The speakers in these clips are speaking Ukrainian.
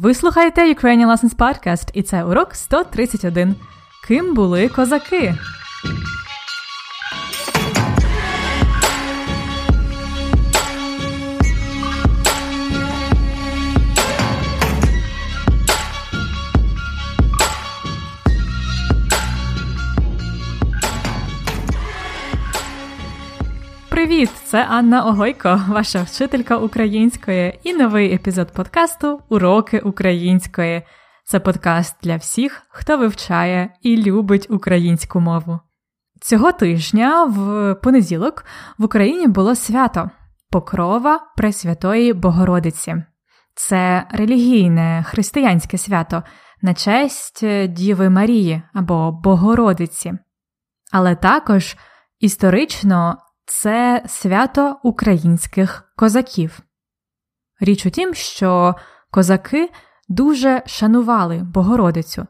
Ви слухаєте Ukrainian Lessons Podcast, і це урок 131. Ким були козаки? Привіт! Це Анна Огойко, ваша вчителька української, і новий епізод подкасту Уроки української. Це подкаст для всіх, хто вивчає і любить українську мову. Цього тижня, в понеділок, в Україні було свято Покрова Пресвятої Богородиці. Це релігійне християнське свято на честь Діви Марії або Богородиці. Але також історично це свято українських козаків. Річ у тім, що козаки дуже шанували Богородицю,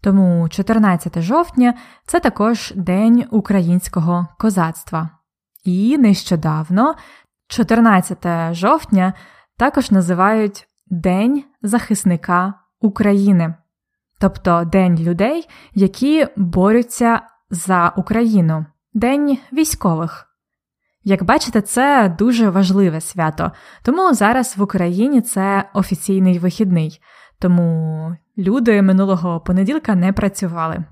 тому 14 жовтня це також День українського козацтва. І нещодавно, 14 жовтня, також називають День захисника України, тобто День людей, які борються за Україну, День військових. Як бачите, це дуже важливе свято, тому зараз в Україні це офіційний вихідний, тому люди минулого понеділка не працювали.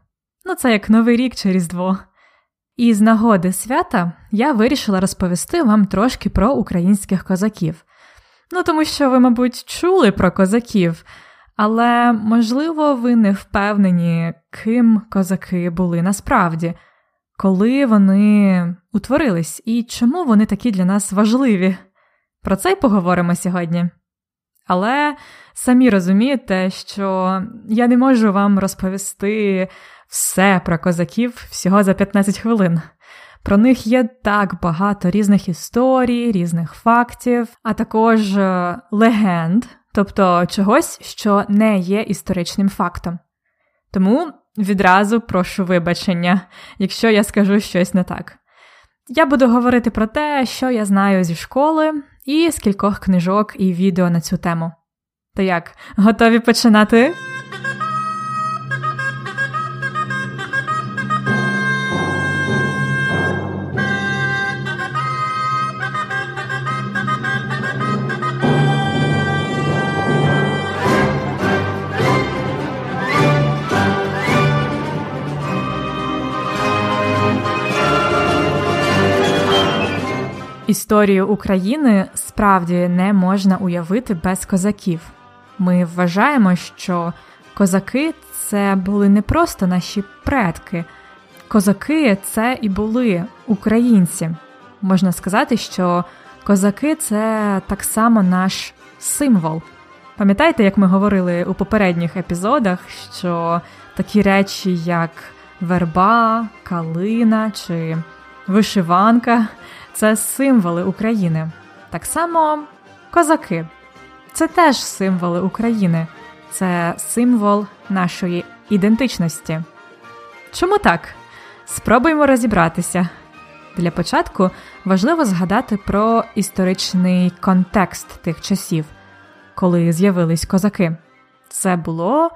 Ну, це як Новий рік чи Різдво. І з нагоди свята я вирішила розповісти вам трошки про українських козаків. Ну, тому що ви, мабуть, чули про козаків, але, можливо, ви не впевнені, ким козаки були насправді коли вони утворились і чому вони такі для нас важливі. Про це й поговоримо сьогодні. Але самі розумієте, що я не можу вам розповісти все про козаків всього за 15 хвилин. Про них є так багато різних історій, різних фактів, а також е, легенд, тобто чогось, що не є історичним фактом. Тому Відразу прошу вибачення, якщо я скажу щось не так. Я буду говорити про те, що я знаю зі школи, і з кількох книжок і відео на цю тему. То як, готові починати? Історію України справді не можна уявити без козаків. Ми вважаємо, що козаки це були не просто наші предки, козаки це і були українці. Можна сказати, що козаки це так само наш символ. Пам'ятаєте, як ми говорили у попередніх епізодах, що такі речі, як верба, калина чи вишиванка це символи України. Так само козаки це теж символи України, це символ нашої ідентичності. Чому так? Спробуємо розібратися. Для початку важливо згадати про історичний контекст тих часів, коли з'явились козаки. Це було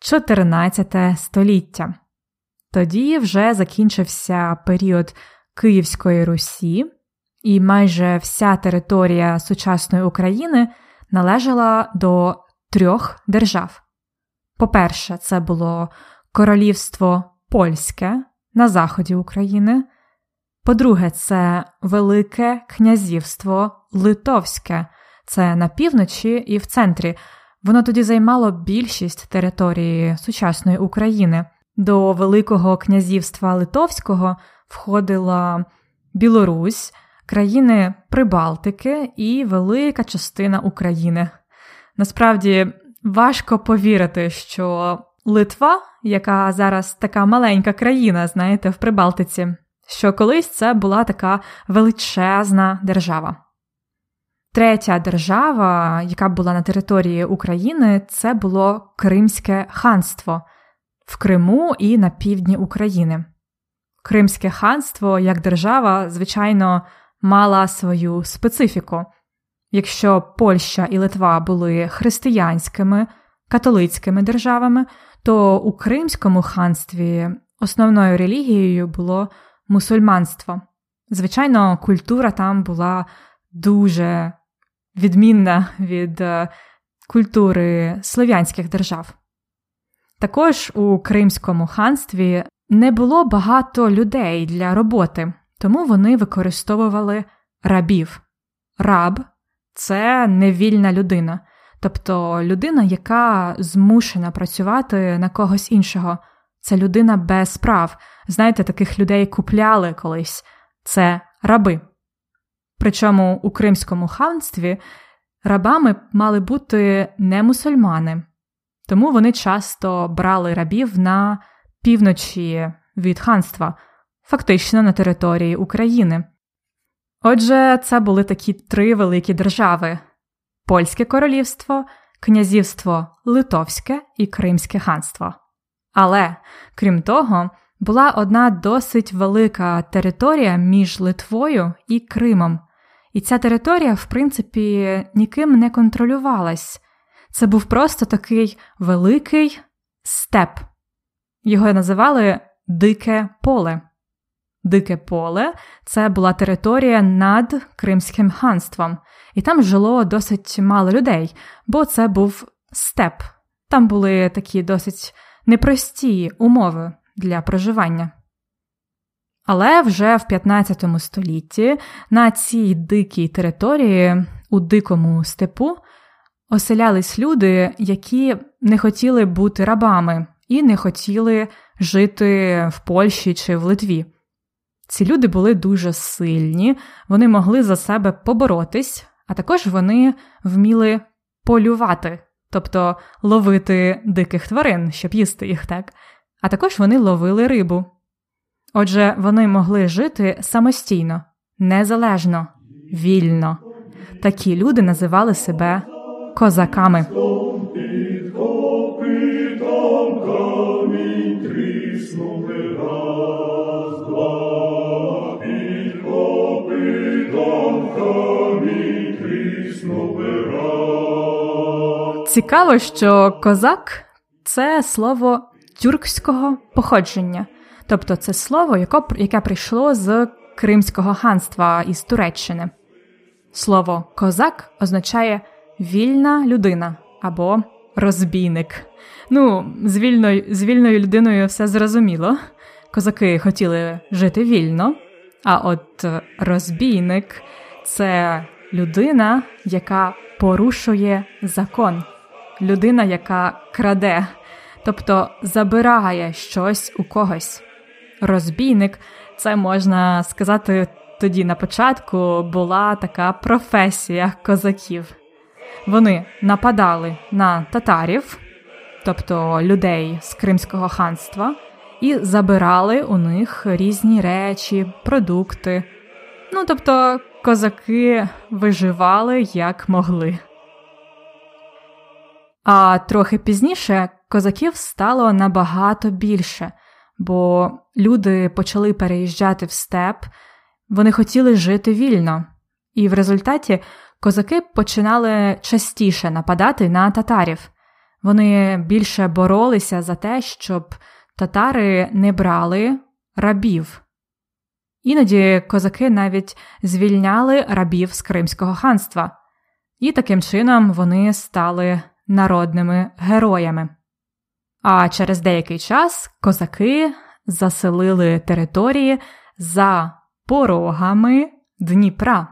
14 століття. Тоді вже закінчився період Київської Русі, і майже вся територія сучасної України належала до трьох держав. По-перше, це було Королівство Польське на заході України. По-друге, це Велике Князівство Литовське, це на півночі і в центрі. Воно тоді займало більшість території сучасної України. До Великого князівства Литовського входила Білорусь, країни Прибалтики і велика частина України. Насправді важко повірити, що Литва, яка зараз така маленька країна, знаєте, в Прибалтиці, що колись це була така величезна держава. Третя держава, яка була на території України, це було Кримське ханство в Криму і на півдні України. Кримське ханство як держава, звичайно, мала свою специфіку. Якщо Польща і Литва були християнськими, католицькими державами, то у Кримському ханстві основною релігією було мусульманство. Звичайно, культура там була дуже відмінна від е, культури слов'янських держав. Також у Кримському ханстві не було багато людей для роботи, тому вони використовували рабів. Раб це невільна людина, тобто людина, яка змушена працювати на когось іншого. Це людина без прав. Знаєте, таких людей купляли колись це раби. Причому у Кримському ханстві рабами мали бути не мусульмани, тому вони часто брали рабів на півночі від ханства, фактично на території України. Отже, це були такі три великі держави: Польське королівство, Князівство Литовське і Кримське ханство. Але крім того, була одна досить велика територія між Литвою і Кримом, і ця територія, в принципі, ніким не контролювалась. Це був просто такий великий степ. Його називали Дике поле. Дике поле це була територія над Кримським ханством, і там жило досить мало людей, бо це був степ. Там були такі досить непрості умови для проживання. Але вже в 15 столітті на цій дикій території у дикому степу оселялись люди, які не хотіли бути рабами і не хотіли жити в Польщі чи в Литві. Ці люди були дуже сильні, вони могли за себе поборотись, а також вони вміли полювати, тобто ловити диких тварин, щоб їсти їх так, а також вони ловили рибу. Отже, вони могли жити самостійно, незалежно, вільно. Такі люди називали себе козаками. Цікаво, що козак це слово тюркського походження, тобто це слово, яке прийшло з Кримського ханства із Туреччини. Слово козак означає вільна людина або розбійник. Ну, з вільною, з вільною людиною все зрозуміло. Козаки хотіли жити вільно, а от розбійник це людина, яка порушує закон, людина, яка краде, тобто забирає щось у когось. Розбійник, це можна сказати тоді на початку, була така професія козаків. Вони нападали на татарів, тобто людей з Кримського ханства, і забирали у них різні речі, продукти. Ну, тобто, козаки виживали як могли. А трохи пізніше козаків стало набагато більше, бо люди почали переїжджати в степ, вони хотіли жити вільно, і в результаті козаки починали частіше нападати на татарів. Вони більше боролися за те, щоб татари не брали рабів. Іноді козаки навіть звільняли рабів з Кримського ханства, і таким чином вони стали народними героями. А через деякий час козаки заселили території за порогами Дніпра.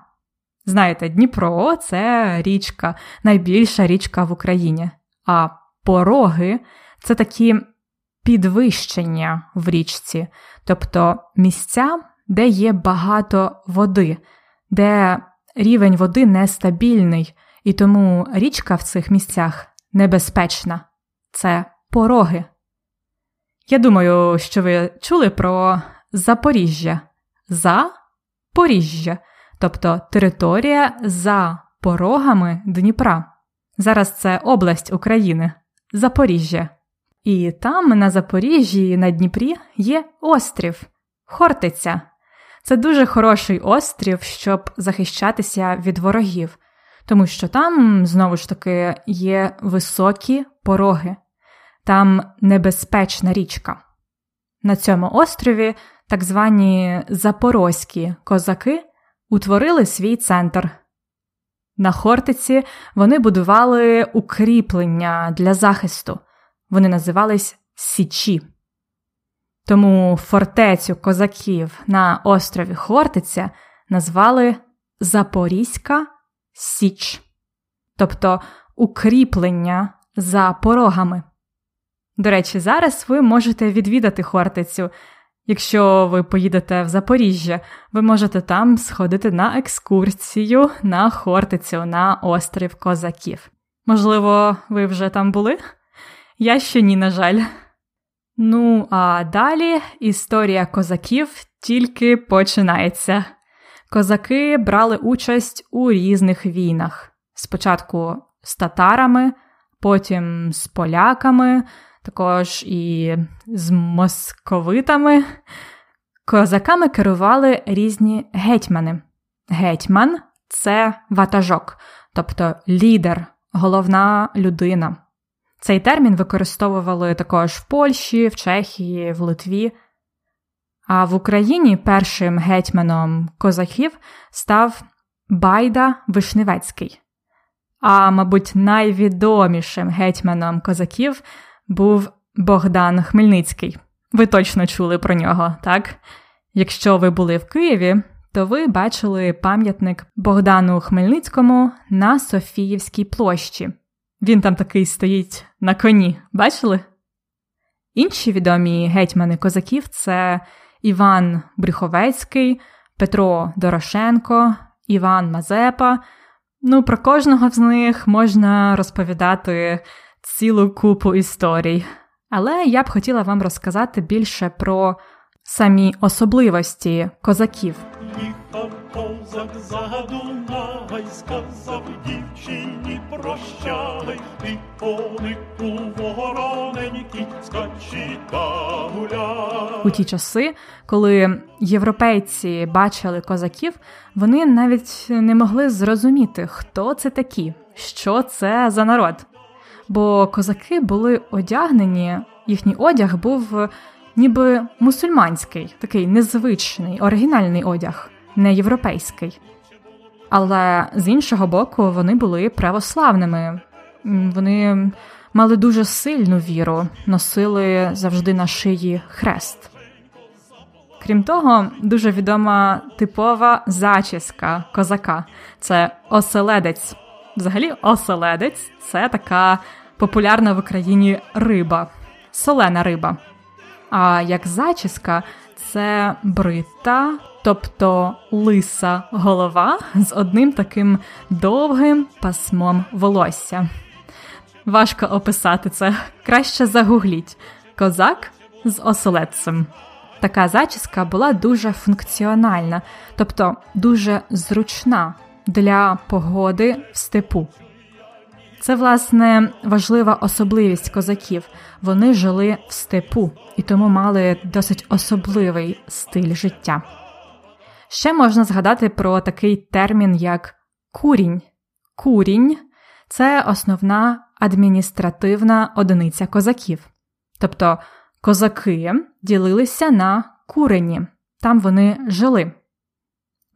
Знаєте, Дніпро це річка, найбільша річка в Україні. А пороги це такі підвищення в річці, тобто місця, де є багато води, де рівень води нестабільний, і тому річка в цих місцях небезпечна це пороги. Я думаю, що ви чули про Запоріжжя за Поріжжя, тобто територія за порогами Дніпра. Зараз це область України, Запоріжжя. І там, на Запоріжжі, на Дніпрі, є острів Хортиця. Це дуже хороший острів, щоб захищатися від ворогів, тому що там, знову ж таки, є високі Пороги. Там небезпечна річка. На цьому острові так звані запорозькі козаки утворили свій центр. На Хортиці вони будували укріплення для захисту. Вони називались Січі. Тому фортецю козаків на острові Хортиця назвали Запорізька Січ, тобто укріплення за порогами. До речі, зараз ви можете відвідати Хортицю. Якщо ви поїдете в Запоріжжя, ви можете там сходити на екскурсію на Хортицю на острів Козаків. Можливо, ви вже там були? Я ще ні, на жаль. Ну, а далі історія козаків тільки починається. Козаки брали участь у різних війнах. Спочатку з татарами, потім з поляками, також і з московитами. Козаками керували різні гетьмани. Гетьман це ватажок, тобто лідер, головна людина. Цей термін використовували також в Польщі, в Чехії, в Литві. А в Україні першим гетьманом козаків став Байда Вишневецький. А, мабуть, найвідомішим гетьманом козаків був Богдан Хмельницький. Ви точно чули про нього, так? Якщо ви були в Києві, то ви бачили пам'ятник Богдану Хмельницькому на Софіївській площі. Він там такий стоїть на коні, бачили? Інші відомі гетьмани козаків це Іван Брюховецький, Петро Дорошенко, Іван Мазепа. Ну, про кожного з них можна розповідати цілу купу історій. Але я б хотіла вам розказати більше про самі особливості козаків. Їхав козак за Дунай, сказав дівчині прощай, і конику вороненький скачі та гуляй. У ті часи, коли європейці бачили козаків, вони навіть не могли зрозуміти, хто це такі, що це за народ. Бо козаки були одягнені, їхній одяг був ніби мусульманський, такий незвичний, оригінальний одяг, не європейський. Але з іншого боку, вони були православними, вони мали дуже сильну віру, носили завжди на шиї хрест. Крім того, дуже відома типова зачіска козака це оселедець. Взагалі, оселедець це така популярна в Україні риба, солена риба. А як зачіска це брита, тобто лиса голова з одним таким довгим пасмом волосся. Важко описати це, краще загугліть козак з оселедцем. Така зачіска була дуже функціональна, тобто дуже зручна для погоди в степу. Це, власне, важлива особливість козаків. Вони жили в степу і тому мали досить особливий стиль життя. Ще можна згадати про такий термін, як курінь. Курінь це основна адміністративна одиниця козаків. Тобто козаки ділилися на курені, там вони жили.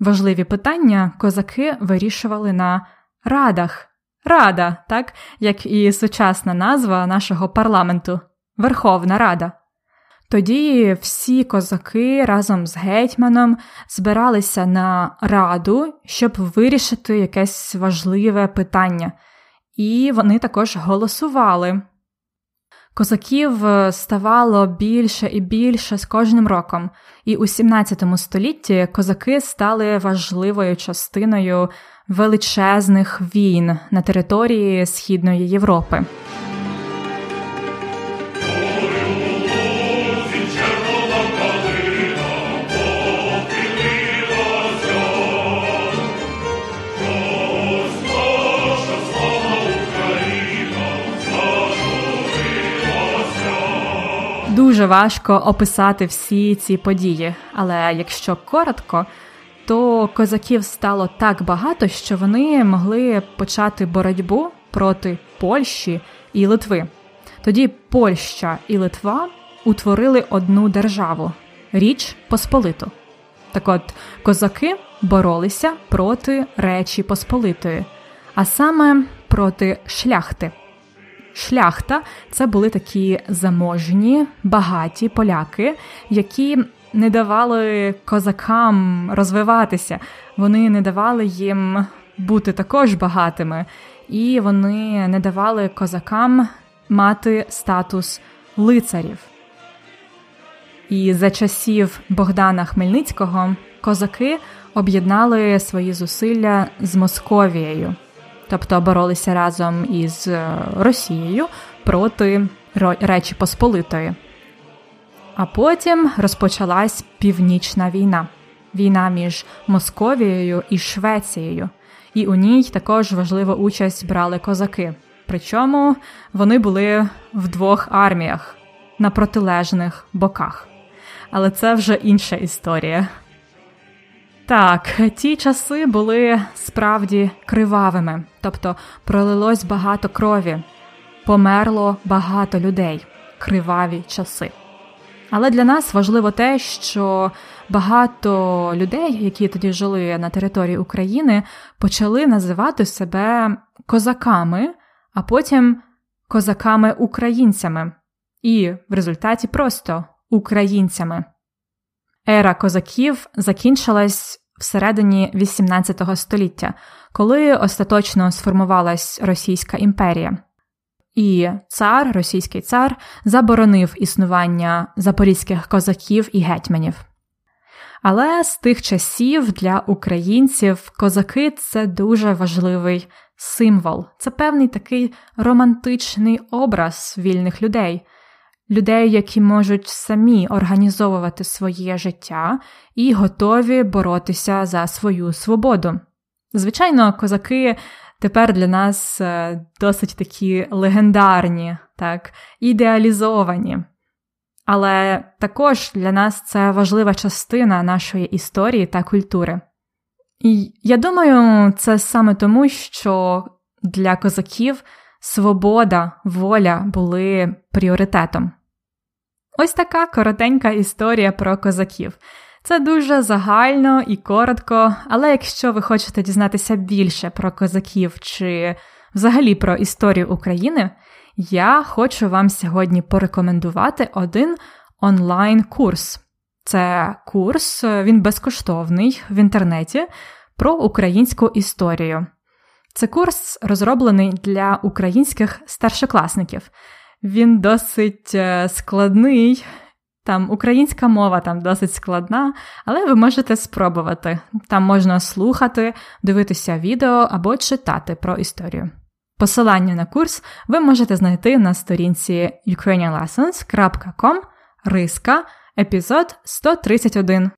Важливі питання козаки вирішували на радах. Рада, так як і сучасна назва нашого парламенту Верховна Рада. Тоді всі козаки разом з гетьманом збиралися на раду, щоб вирішити якесь важливе питання, і вони також голосували. Козаків ставало більше і більше з кожним роком, і у 17 столітті козаки стали важливою частиною величезних війн на території Східної Європи. Важко описати всі ці події, але якщо коротко, то козаків стало так багато, що вони могли почати боротьбу проти Польщі і Литви. Тоді Польща і Литва утворили одну державу Річ Посполиту. Так от козаки боролися проти Речі Посполитої, а саме проти шляхти. Шляхта. Це були такі заможні, багаті поляки, які не давали козакам розвиватися, вони не давали їм бути також багатими, і вони не давали козакам мати статус лицарів. І за часів Богдана Хмельницького козаки об'єднали свої зусилля з Московією, тобто боролися разом із е, Росією проти Речі Посполитої. А потім розпочалась північна війна війна між Московією і Швецією, і у ній також важливу участь брали козаки. Причому вони були в двох арміях на протилежних боках. Але це вже інша історія. Так, ті часи були справді кривавими, тобто пролилось багато крові, померло багато людей, криваві часи. Але для нас важливо те, що багато людей, які тоді жили на території України, почали називати себе козаками, а потім козаками-українцями, і в результаті просто українцями. Ера козаків закінчилась всередині XVIII століття, коли остаточно сформувалась Російська імперія. І цар, російський цар, заборонив існування запорізьких козаків і гетьманів. Але з тих часів для українців козаки це дуже важливий символ, це певний такий романтичний образ вільних людей, людей, які можуть самі організовувати своє життя і готові боротися за свою свободу. Звичайно, козаки тепер для нас е, досить такі легендарні, так, ідеалізовані. Але також для нас це важлива частина нашої історії та культури. І я думаю, це саме тому, що для козаків свобода, воля були пріоритетом. Ось така коротенька історія про козаків. Це дуже загально і коротко, але якщо ви хочете дізнатися більше про козаків чи взагалі про історію України, я хочу вам сьогодні порекомендувати один онлайн-курс. Це курс, він безкоштовний в інтернеті про українську історію. Це курс розроблений для українських старшокласників. Він досить е, складний, там українська мова там досить складна, але ви можете спробувати. Там можна слухати, дивитися відео або читати про історію. Посилання на курс ви можете знайти на сторінці ukrainianlessons.com риска епізод 131.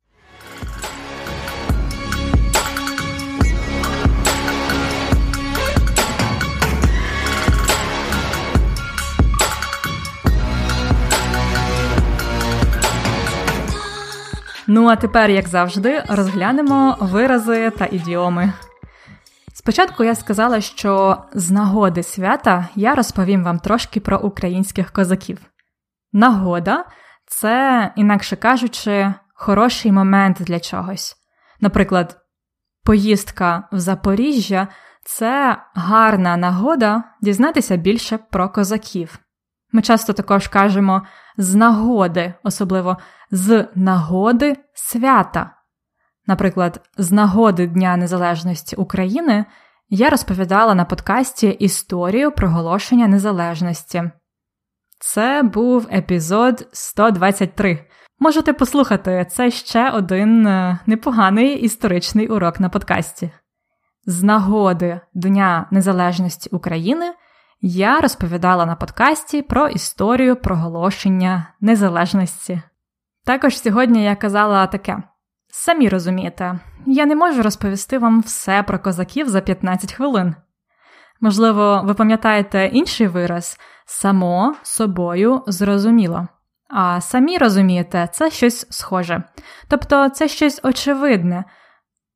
Ну а тепер, як завжди, розглянемо вирази та ідіоми. Спочатку я сказала, що з нагоди свята я розповім вам трошки про українських козаків. Нагода це, інакше кажучи, хороший момент для чогось. Наприклад, поїздка в Запоріжжя це гарна нагода дізнатися більше про козаків. Ми часто також кажемо з нагоди, особливо з нагоди свята. Наприклад, з нагоди Дня Незалежності України я розповідала на подкасті історію проголошення незалежності. Це був епізод 123. Можете послухати, це ще один е, непоганий історичний урок на подкасті. З нагоди Дня Незалежності України я розповідала на подкасті про історію проголошення незалежності. Також сьогодні я казала таке: самі розумієте, я не можу розповісти вам все про козаків за 15 хвилин. Можливо, ви пам'ятаєте інший вираз само собою зрозуміло. А самі розумієте, це щось схоже. Тобто це щось очевидне.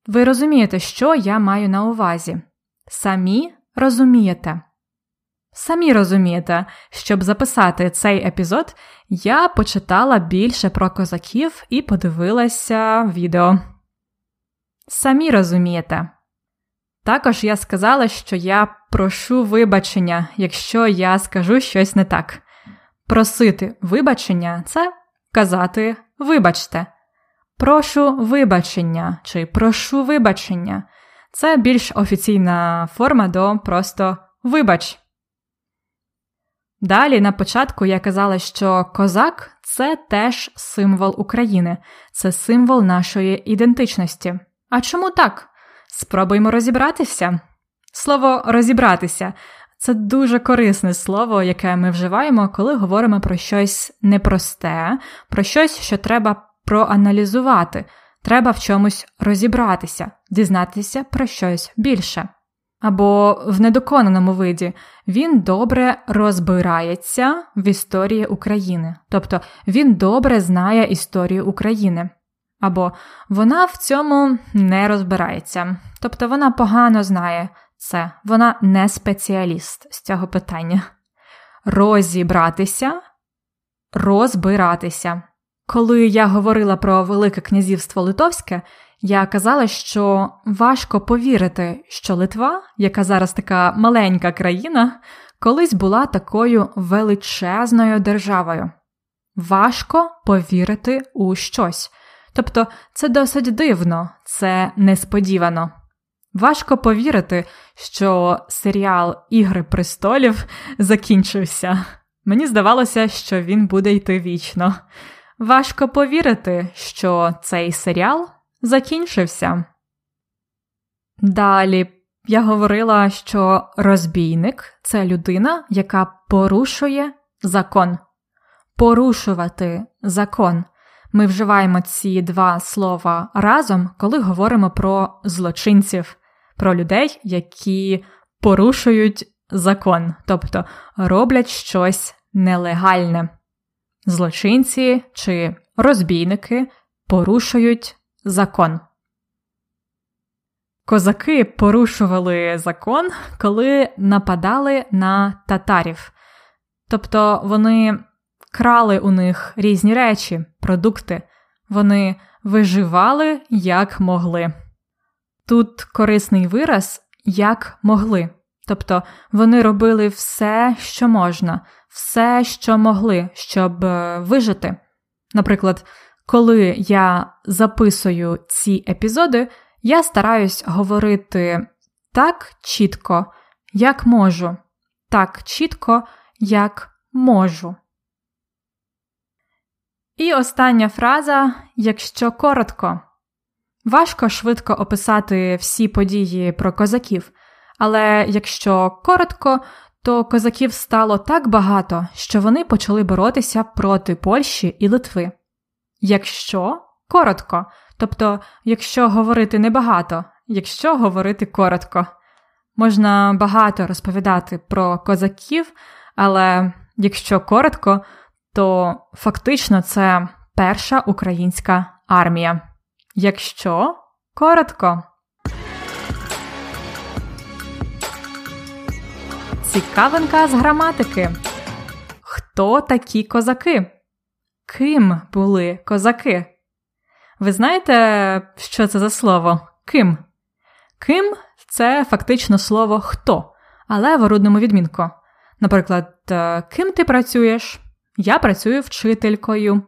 Ви розумієте, що я маю на увазі. Самі розумієте. Самі розумієте, щоб записати цей епізод, я почитала більше про козаків і подивилася відео. Самі розумієте. Також я сказала, що я прошу вибачення, якщо я скажу щось не так. Просити вибачення це казати вибачте. Прошу вибачення чи прошу вибачення це більш офіційна форма до просто вибач. Далі на початку я казала, що козак це теж символ України, це символ нашої ідентичності. А чому так? Спробуймо розібратися. Слово розібратися це дуже корисне слово, яке ми вживаємо, коли говоримо про щось непросте, про щось, що треба проаналізувати, треба в чомусь розібратися, дізнатися про щось більше. Або в недоконаному виді він добре розбирається в історії України, тобто він добре знає історію України. Або вона в цьому не розбирається, тобто вона погано знає це, вона не спеціаліст з цього питання. Розібратися, розбиратися. Коли я говорила про Велике Князівство Литовське, я казала, що важко повірити, що Литва, яка зараз така маленька країна, колись була такою величезною державою. Важко повірити у щось. Тобто це досить дивно, це несподівано. Важко повірити, що серіал Ігри престолів закінчився. Мені здавалося, що він буде йти вічно. Важко повірити, що цей серіал закінчився. Далі я говорила, що розбійник це людина, яка порушує закон. Порушувати закон. Ми вживаємо ці два слова разом, коли говоримо про злочинців, про людей, які порушують закон, тобто роблять щось нелегальне. Злочинці чи розбійники порушують закон. Козаки порушували закон, коли нападали на татарів. Тобто вони крали у них різні речі, продукти, вони виживали як могли. Тут корисний вираз як могли. Тобто вони робили все, що можна, все, що могли, щоб е, вижити. Наприклад, коли я записую ці епізоди, я стараюсь говорити так чітко, як можу, так чітко, як можу. І остання фраза якщо коротко. Важко швидко описати всі події про козаків, але якщо коротко, то козаків стало так багато, що вони почали боротися проти Польщі і Литви. Якщо коротко, тобто, якщо говорити небагато, якщо говорити коротко, можна багато розповідати про козаків, але якщо коротко, то фактично це перша українська армія. Якщо коротко. Цікавинка з граматики. Хто такі козаки? Ким були козаки? Ви знаєте, що це за слово? Ким? Ким це фактично слово хто, але в орудному відмінку. Наприклад, «Е, ким ти працюєш? Я працюю вчителькою.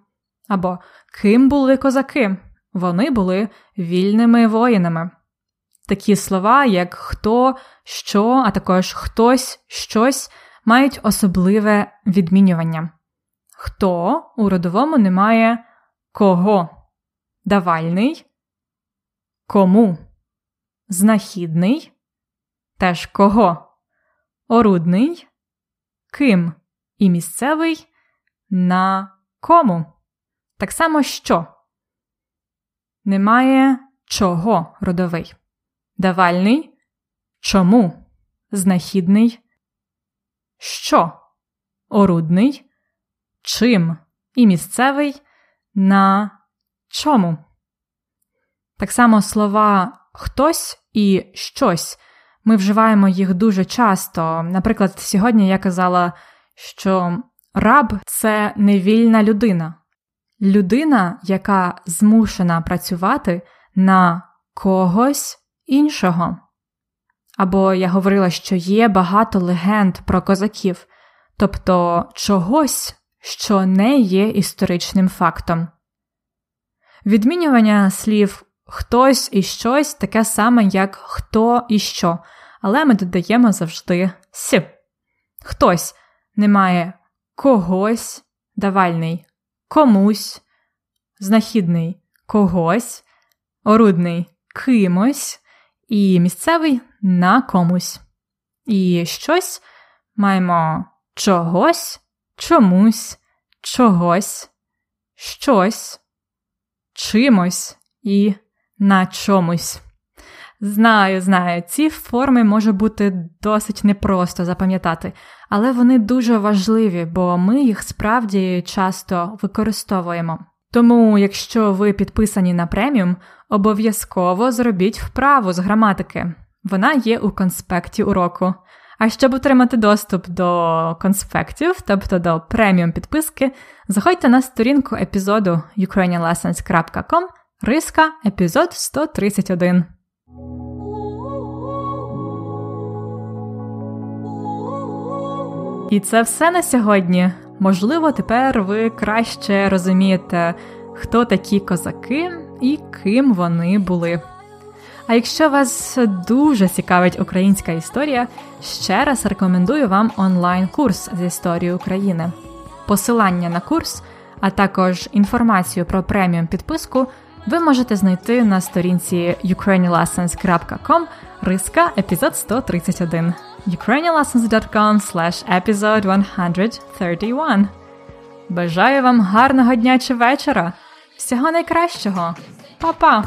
Або ким були козаки? Вони були вільними воїнами. Такі слова, як хто, що, а також хтось, щось, мають особливе відмінювання. Хто у родовому немає кого, давальний, кому, знахідний, теж кого, орудний, ким? І місцевий? На кому. Так само що? Немає чого родовий. Давальний? Чому, знахідний, що, орудний, чим і місцевий на чому. Так само слова хтось і щось Ми вживаємо їх дуже часто. Наприклад, сьогодні я казала, що раб це невільна людина, людина, яка змушена працювати на когось іншого. Або я говорила, що є багато легенд про козаків, тобто чогось, що не є історичним фактом. Відмінювання слів хтось і щось таке саме, як хто і що, але ми додаємо завжди с. Хтось немає когось, давальний комусь, знахідний когось, орудний кимось і місцевий на комусь. І щось маємо чогось, чомусь, чогось, щось, чимось і на чомусь. Знаю, знаю, ці форми може бути досить непросто запам'ятати, але вони дуже важливі, бо ми їх справді часто використовуємо. Тому, якщо ви підписані на преміум, обов'язково зробіть вправу з граматики. Вона є у конспекті уроку. А щоб отримати доступ до конспектів, тобто до преміум підписки, заходьте на сторінку епізоду ukrainianlessons.com риска епізод 131. І це все на сьогодні. Можливо, тепер ви краще розумієте, хто такі козаки і ким вони були. А якщо вас дуже цікавить українська історія, ще раз рекомендую вам онлайн-курс з історії України. Посилання на курс, а також інформацію про преміум підписку ви можете знайти на сторінці ukrainianlessons.com риска епізод 131 ukrainianlessons.com slash episode 131 Бажаю вам гарного дня чи вечора! Всього найкращого! Па-па!